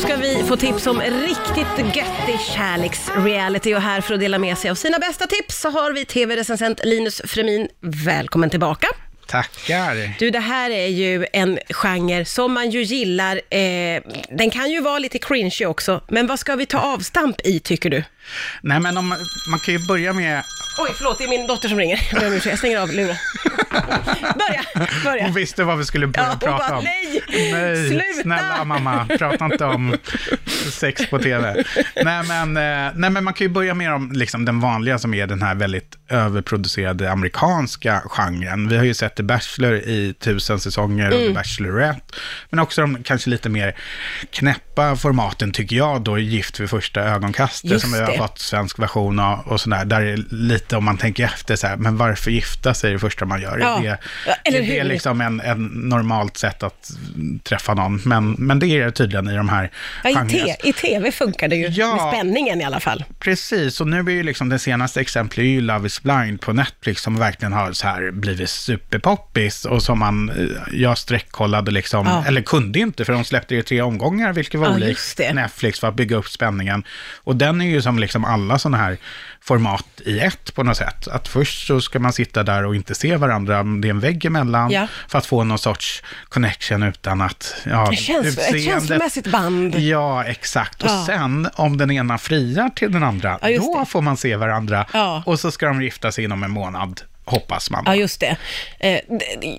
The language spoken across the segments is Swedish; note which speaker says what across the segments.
Speaker 1: ska vi få tips om riktigt göttig kärleksreality och här för att dela med sig av sina bästa tips så har vi tv-recensent Linus Fremin. Välkommen tillbaka.
Speaker 2: Tackar.
Speaker 1: Du, det här är ju en genre som man ju gillar. Eh, den kan ju vara lite cringy också, men vad ska vi ta avstamp i tycker du?
Speaker 2: Nej, men om, man kan ju börja med...
Speaker 1: Oj, förlåt, det är min dotter som ringer. Jag stänger av luren. börja, börja.
Speaker 2: Hon visste vad vi skulle börja
Speaker 1: Ja,
Speaker 2: prata
Speaker 1: bara,
Speaker 2: om.
Speaker 1: nej,
Speaker 2: Nej,
Speaker 1: sluta.
Speaker 2: snälla mamma, prata inte om sex på tv. Nej men, eh, nej, men man kan ju börja med om, liksom, den vanliga som är den här väldigt överproducerade amerikanska genren. Vi har ju sett The Bachelor i tusen säsonger och
Speaker 1: Mm.
Speaker 2: The Bachelorette. Men också de kanske lite mer knäppa formaten tycker jag då, Gift vid första ögonkastet,
Speaker 1: Just
Speaker 2: som vi har
Speaker 1: det.
Speaker 2: fått svensk version av och sådär. Där är lite, om man tänker efter, så här, men varför gifta sig det första man gör?
Speaker 1: Ja.
Speaker 2: Är det,
Speaker 1: Ja, eller
Speaker 2: är det
Speaker 1: hur?
Speaker 2: liksom en, en normalt sätt att träffa någon? Men, men det är det tydligen i de här
Speaker 1: Ja, i, te, I tv funkar det ju,
Speaker 2: Ja.
Speaker 1: med spänningen i alla fall.
Speaker 2: Precis, och nu är ju liksom det senaste exemplet ju Love is blind på Netflix som verkligen har så här blivit superpoppis och som man, eh, jag sträckkollade liksom,
Speaker 1: Ja.
Speaker 2: eller kunde inte för de släppte ju tre omgångar, vilket var
Speaker 1: Ja,
Speaker 2: olikt
Speaker 1: det.
Speaker 2: Netflix för att bygga upp spänningen. Och den är ju som liksom alla sådana här format i ett på något sätt. Att först så ska man sitta där och inte se varandra, det är en vägg emellan,
Speaker 1: Ja.
Speaker 2: för att få någon sorts connection utan att, ja,
Speaker 1: känslo, ett känslomässigt band.
Speaker 2: Ja, exakt. Och
Speaker 1: Ja.
Speaker 2: sen om den ena friar till den andra,
Speaker 1: Ja,
Speaker 2: då
Speaker 1: det.
Speaker 2: får man se varandra.
Speaker 1: Ja.
Speaker 2: Och så ska de gifta sig inom en månad, hoppas man.
Speaker 1: Ja, just det. Eh,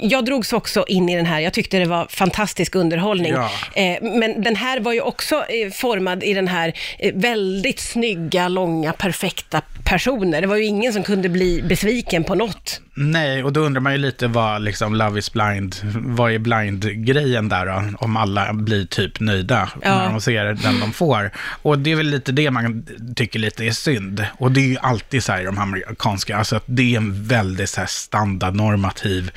Speaker 1: Jag drogs också in i den här. Jag tyckte det var fantastisk underhållning.
Speaker 2: Ja.
Speaker 1: Eh, Men den här var ju också eh, formad i den här väldigt snygga, långa, perfekta personer. Det var ju ingen som kunde bli besviken på något.
Speaker 2: Nej, och då undrar man ju lite vad liksom Love is blind, vad är blind-grejen där då? Om alla blir typ nöjda
Speaker 1: Ja.
Speaker 2: när de ser den de får. Och det är väl lite det man tycker lite är synd. Och det är ju alltid så här i de amerikanska, alltså att det är en väldigt så här standardnormativ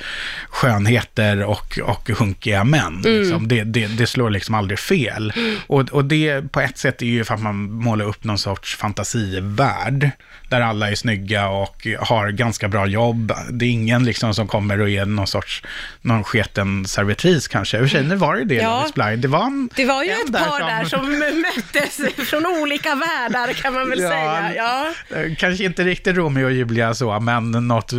Speaker 2: skönheter och, och hunkiga män. Liksom. Det, det, det slår liksom aldrig fel. Och, och det på ett sätt är ju för att man målar upp någon sorts fantasivärld där alla är snygga och har ganska bra jobb. Det är ingen liksom som kommer och är någon sorts, någon sketen servitris kanske. I och för sig, nu var det det,
Speaker 1: Ja.
Speaker 2: Love is blind. Det var, en,
Speaker 1: Det var ju
Speaker 2: en
Speaker 1: ett par där som möttes från olika världar kan man väl
Speaker 2: Ja,
Speaker 1: säga. Ja.
Speaker 2: Kanske inte riktigt Romeo och Julia så, men något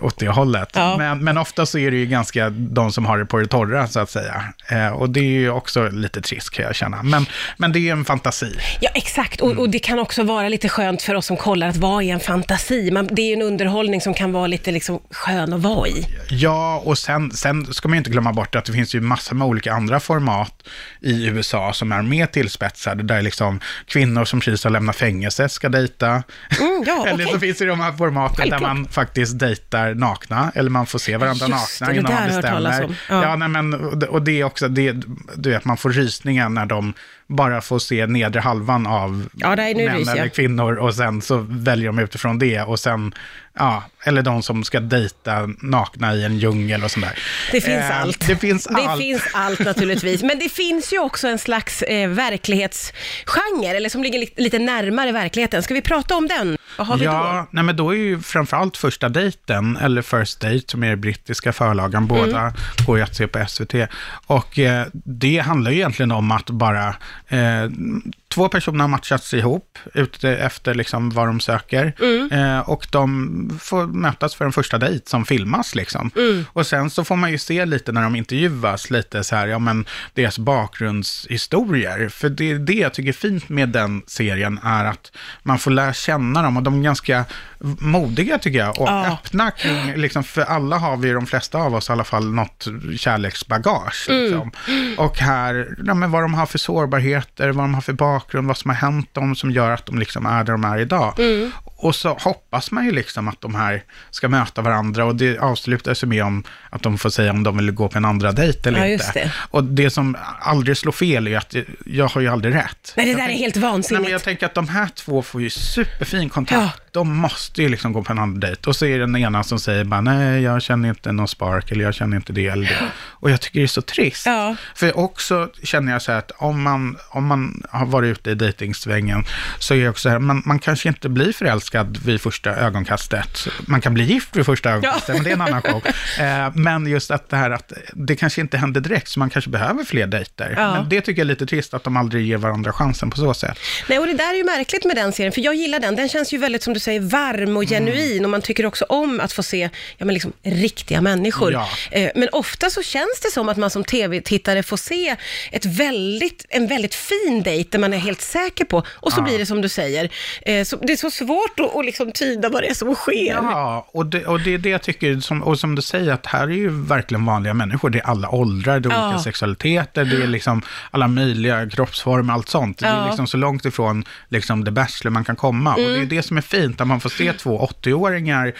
Speaker 2: åt det hållet.
Speaker 1: Ja.
Speaker 2: Men, men ofta så är det ju ganska de som har det på det torra, så att säga. Eh, och det är ju också lite trist, kan jag känna. Men, men det är ju en fantasi.
Speaker 1: Ja, exakt. Och, och det kan också vara lite skönt för oss som kollar att vara i en fantasi. Man, det är ju en underhållning som kan vara lite liksom skön att vara i.
Speaker 2: Ja, och sen, sen ska man ju inte glömma bort att det finns ju massor med olika andra format i USA som är mer tillspetsade, där liksom kvinnor som precis har lämnat fängelse ska dejta.
Speaker 1: Mm, ja,
Speaker 2: eller så
Speaker 1: okej.
Speaker 2: finns det de här formaten
Speaker 1: Självklart.
Speaker 2: där man faktiskt dejtar nakna, eller man får se varandra
Speaker 1: Just
Speaker 2: nakna
Speaker 1: det, det
Speaker 2: innan
Speaker 1: där
Speaker 2: man bestämmer.
Speaker 1: Ja.
Speaker 2: Ja, nej, men, och det- och det är också, det, du vet, man får rysningar när de bara får se nedre halvan av
Speaker 1: Ja,
Speaker 2: män eller kvinnor och sen så väljer de utifrån det och sen, ja, eller de som ska dejta nakna i en djungel och sådär.
Speaker 1: Det finns
Speaker 2: Eh,
Speaker 1: allt.
Speaker 2: Det finns
Speaker 1: Det
Speaker 2: allt.
Speaker 1: finns allt naturligtvis. Men det finns ju också en slags eh, verklighetsgenre, eller som ligger li- lite närmare verkligheten. Ska vi prata om den? Vad har vi då?
Speaker 2: Ja, nej men då är ju framförallt första dejten, eller First Date som är det brittiska förlagan, båda
Speaker 1: Mm.
Speaker 2: går ju att se på SVT. Och eh, det handlar ju egentligen om att bara eh, två personer har matchats ihop ute efter liksom vad de söker.
Speaker 1: Mm.
Speaker 2: Eh, och de får mötas för en första dejt som filmas liksom.
Speaker 1: Mm.
Speaker 2: Och sen så får man ju se lite när de intervjuas, lite så här, ja men deras bakgrundshistorier. För det är det jag tycker är fint med den serien är att man får lära känna dem och de är ganska modiga tycker jag och
Speaker 1: Ja.
Speaker 2: öppna kring, liksom, för alla har vi, de flesta av oss i alla fall, något kärleksbagage.
Speaker 1: Mm.
Speaker 2: Liksom. Och här, ja, men vad de har för sårbarheter, vad de har för bakgrund, vad som har hänt dem som gör att de liksom är där de är idag.
Speaker 1: Mm.
Speaker 2: Och så hoppas man ju liksom att de här ska möta varandra och det avslutas ju med om att de får säga om de vill gå på en andra dejt eller
Speaker 1: Ja,
Speaker 2: inte.
Speaker 1: det.
Speaker 2: Och det som aldrig slår fel är att jag har ju aldrig rätt.
Speaker 1: Nej, det där är
Speaker 2: tänk-
Speaker 1: helt
Speaker 2: Nej,
Speaker 1: vansinnigt.
Speaker 2: men jag tänker att de här två får ju superfin kontakt. De måste ju liksom gå på en andra dejt. Och så är det den ena som säger bara, nej, jag känner inte någon spark, eller jag känner inte det eller det. Och jag tycker det är så trist.
Speaker 1: Ja.
Speaker 2: För också känner jag så här att om man, om man har varit ute i dejtingsvängen, så är det också så här, man, man kanske inte blir förälskad vid första ögonkastet. Man kan bli gift vid första ögonkastet, men det är en annan show. Eh, men just att det här att det kanske inte händer direkt, så man kanske behöver fler dejter.
Speaker 1: Ja.
Speaker 2: Men det tycker jag är lite trist, att de aldrig ger varandra chansen på så sätt.
Speaker 1: Nej, och det där är ju märkligt med den serien, för jag gillar den. Den känns ju väldigt, som du säger, varm och genuin och man tycker också om att få se ja, men liksom, riktiga människor.
Speaker 2: Ja.
Speaker 1: Eh, Men ofta så känns det som att man som tv-tittare får se ett väldigt, en väldigt fin dejt där man är helt säker på och så
Speaker 2: Ja.
Speaker 1: blir det som du säger. Eh, Så det är så svårt att, att liksom tyda vad det är som sker.
Speaker 2: Ja, och det, och det är det jag tycker, som, och som du säger, att här är ju verkligen vanliga människor. Det är alla åldrar, det är
Speaker 1: Ja.
Speaker 2: olika sexualiteter, det är liksom alla möjliga kroppsformer, allt sånt. Det.
Speaker 1: Mm.
Speaker 2: är liksom så långt ifrån liksom, The Bachelor man kan komma. Och det är det som är fint, att man får se två 80-åringar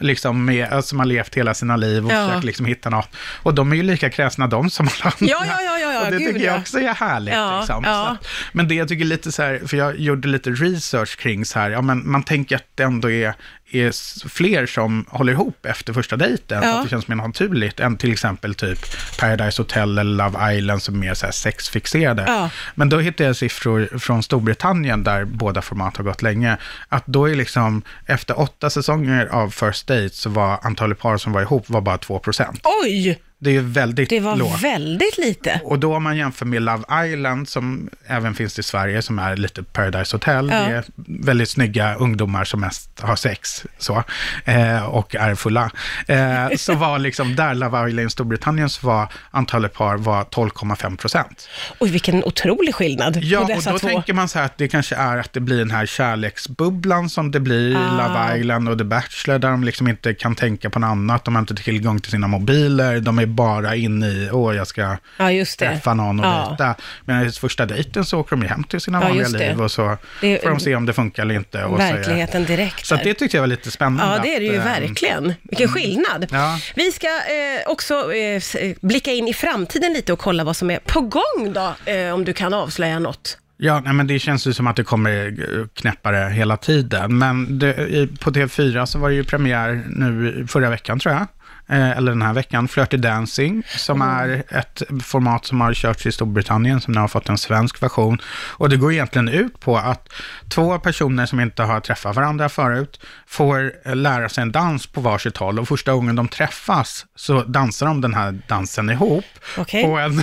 Speaker 2: liksom, med, som har levt hela sina liv och
Speaker 1: Ja.
Speaker 2: försöker liksom, hitta något. Och de är ju lika kräsna de som alla andra.
Speaker 1: Ja, ja, ja, ja,
Speaker 2: och det tycker jag
Speaker 1: ja.
Speaker 2: också är härligt.
Speaker 1: Ja,
Speaker 2: liksom.
Speaker 1: ja.
Speaker 2: Att, men det jag tycker lite så här, för jag gjorde lite research kring så här, ja men man tänker att det ändå är, är fler som håller ihop efter första dejten,
Speaker 1: Ja.
Speaker 2: så att det känns mer naturligt än till exempel typ Paradise Hotel eller Love Island som är mer så här sexfixerade.
Speaker 1: Ja.
Speaker 2: Men då hittade jag siffror från Storbritannien där båda format har gått länge, att då är liksom efter åtta säsonger av First Date så var antalet par som var ihop var bara 2%.
Speaker 1: Oj,
Speaker 2: Det är ju väldigt
Speaker 1: det var
Speaker 2: lågt.
Speaker 1: väldigt lite.
Speaker 2: Och då om man jämför med Love Island, som även finns i Sverige, som är lite Paradise Hotel.
Speaker 1: Ja.
Speaker 2: Det är väldigt snygga ungdomar som mest har sex så, eh, och är fulla. Eh, så var liksom där Love Island i Storbritannien så var antalet par var 12,5 procent.
Speaker 1: Oj, vilken otrolig skillnad
Speaker 2: Ja,
Speaker 1: på
Speaker 2: och
Speaker 1: dessa
Speaker 2: då
Speaker 1: två.
Speaker 2: tänker man så här att det kanske är att det blir den här kärleksbubblan som det blir i
Speaker 1: Ah.
Speaker 2: Love Island och The Bachelor, där de liksom inte kan tänka på något annat, de har inte tillgång till sina mobiler, de är bara inne i, åh, jag ska
Speaker 1: Ja,
Speaker 2: träffa någon och
Speaker 1: Ja.
Speaker 2: dejta. Men i första dejten så åker de hem till sina
Speaker 1: Ja,
Speaker 2: vanliga liv och så
Speaker 1: Det-
Speaker 2: får de se om det funkar eller inte. Och så
Speaker 1: Verkligheten direkt.
Speaker 2: Så att
Speaker 1: där.
Speaker 2: det tyckte jag var lite spännande.
Speaker 1: Ja, det är det ju
Speaker 2: att, eh,
Speaker 1: verkligen. Vilken skillnad.
Speaker 2: Ja.
Speaker 1: Vi ska eh, också eh, eh, blicka in i framtiden lite och kolla vad som är på gång då, eh, om du kan avslöja något.
Speaker 2: Ja, nej, men det känns ju som att det kommer eh, knäppare hela tiden. Men det, på TV4 så var det ju premiär nu förra veckan tror jag. Eh, eller den här veckan, Flirty Dancing, som är ett format som har körts i Storbritannien, som nu har fått en svensk version. Och det går egentligen ut på att två personer som inte har träffat varandra förut får lära sig en dans på varsitt håll. Och första gången de träffas så dansar de den här dansen ihop
Speaker 1: Okej.
Speaker 2: på en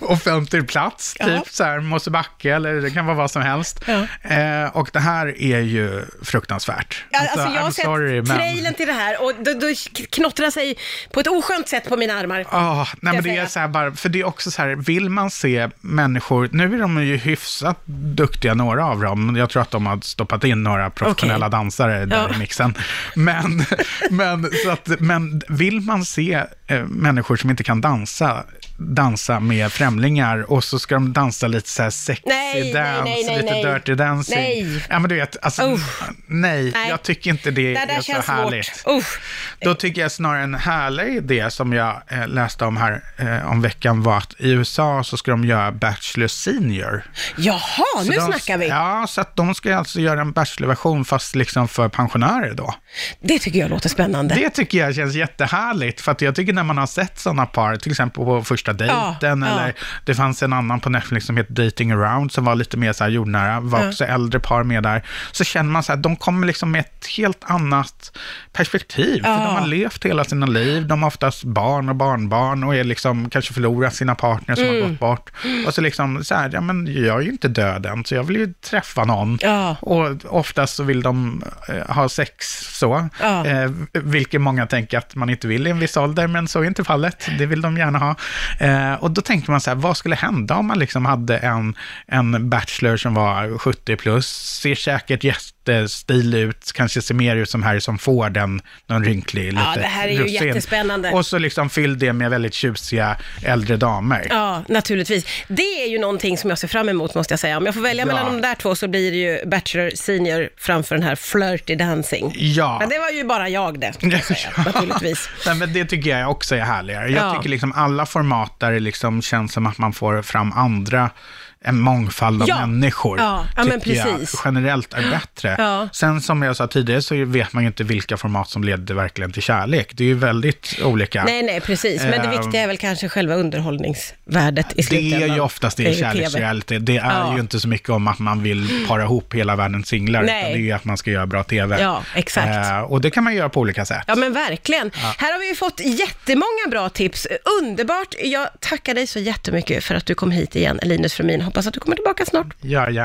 Speaker 2: offentlig plats,
Speaker 1: Ja.
Speaker 2: typ så här Mosebacke eller det kan vara vad som helst.
Speaker 1: Ja.
Speaker 2: Eh, och det här är ju fruktansvärt.
Speaker 1: Ja, alltså, jag har sett
Speaker 2: sorry, men...
Speaker 1: trailern till det här och då, då knottrar sig på ett oskönt sätt på mina armar.
Speaker 2: Ah, nej, men det är så här bara, för det är också så här, vill man se människor, nu är de ju hyfsat duktiga, några av dem, jag tror att de har stoppat in några professionella
Speaker 1: Okej.
Speaker 2: dansare där
Speaker 1: Ja.
Speaker 2: i mixen. Men, men, så att, men vill man se eh, människor som inte kan dansa, dansa med främlingar och så ska de dansa lite så här sexy
Speaker 1: Nej,
Speaker 2: dance,
Speaker 1: nej, nej,
Speaker 2: lite
Speaker 1: nej.
Speaker 2: dirty dancing.
Speaker 1: Nej.
Speaker 2: Ja, men du vet, alltså,
Speaker 1: Usch.
Speaker 2: nej,
Speaker 1: Nej.
Speaker 2: jag tycker inte det,
Speaker 1: Det
Speaker 2: är så härligt.
Speaker 1: Usch.
Speaker 2: Då tycker jag snarare en härlig idé som jag eh, läste om här eh, om veckan var att i USA så ska de göra Bachelor Senior.
Speaker 1: Jaha,
Speaker 2: Så
Speaker 1: nu
Speaker 2: de,
Speaker 1: snackar vi.
Speaker 2: Ja, så att de ska alltså göra en Bachelor-version fast liksom för pensionärer då.
Speaker 1: Det tycker jag låter spännande.
Speaker 2: Det tycker jag känns jättehärligt, för att jag tycker när man har sett sådana par, till exempel på första dejten,
Speaker 1: ja.
Speaker 2: eller det fanns en annan på Netflix som heter Dating around, som var lite mer så här jordnära, var
Speaker 1: Ja.
Speaker 2: också äldre par med där, så känner man så här, de kommer liksom med ett helt annat perspektiv, för
Speaker 1: Ja.
Speaker 2: de har levt hela sina liv, de har oftast barn och barnbarn och är liksom, kanske förlorat sina partners som
Speaker 1: Mm.
Speaker 2: har gått bort. Och så liksom så här, ja men jag är ju inte död än, så jag vill ju träffa någon.
Speaker 1: Ja.
Speaker 2: Och oftast så vill de eh, ha sex så,
Speaker 1: Ja.
Speaker 2: eh, vilket många tänker att man inte vill i en viss ålder, men så är inte fallet. Det vill de gärna ha. Eh, och då tänker man så här, vad skulle hända om man liksom hade en, en bachelor som var 70 plus, ser säkert jättestilig ut, kanske ser mer ut som Harrison Ford än någon rynklig,
Speaker 1: Ja, det här är ju
Speaker 2: russin.
Speaker 1: jättespännande.
Speaker 2: Och så liksom fyll det med väldigt tjusiga äldre damer.
Speaker 1: Ja, naturligtvis. Det är ju någonting som jag ser fram emot, måste jag säga. Om jag får välja
Speaker 2: Ja.
Speaker 1: mellan de där två så blir det ju Bachelor Senior framför den här Flirty Dancing.
Speaker 2: Ja.
Speaker 1: Men det var ju bara jag det, jag säga, naturligtvis.
Speaker 2: Nej, men det tycker jag också är härligare. Jag
Speaker 1: Ja.
Speaker 2: tycker liksom alla format där det liksom känns som att man får fram andra en mångfald av
Speaker 1: Ja.
Speaker 2: människor.
Speaker 1: Ja, ja,
Speaker 2: tycker jag generellt är bättre.
Speaker 1: Ja.
Speaker 2: Sen som jag sa tidigare så vet man ju inte vilka format som leder verkligen till kärlek. Det är ju väldigt olika.
Speaker 1: Nej, nej, precis. Men det viktiga är väl kanske själva underhållningsvärdet i
Speaker 2: Det
Speaker 1: slutändan.
Speaker 2: är ju oftast det i kärleksreality. Det är ju inte så mycket om att man vill para ihop hela världens singlar,
Speaker 1: Nej.
Speaker 2: utan det är ju att man ska göra bra TV.
Speaker 1: Ja, exakt.
Speaker 2: Eh, och det kan man göra på olika sätt.
Speaker 1: Ja men verkligen. Här har vi ju fått jättemånga bra tips. Underbart. Jag tackar dig så jättemycket för att du kom hit igen, Linus Frumin. Hoppas att du kommer tillbaka snart.
Speaker 2: Ja, gärna.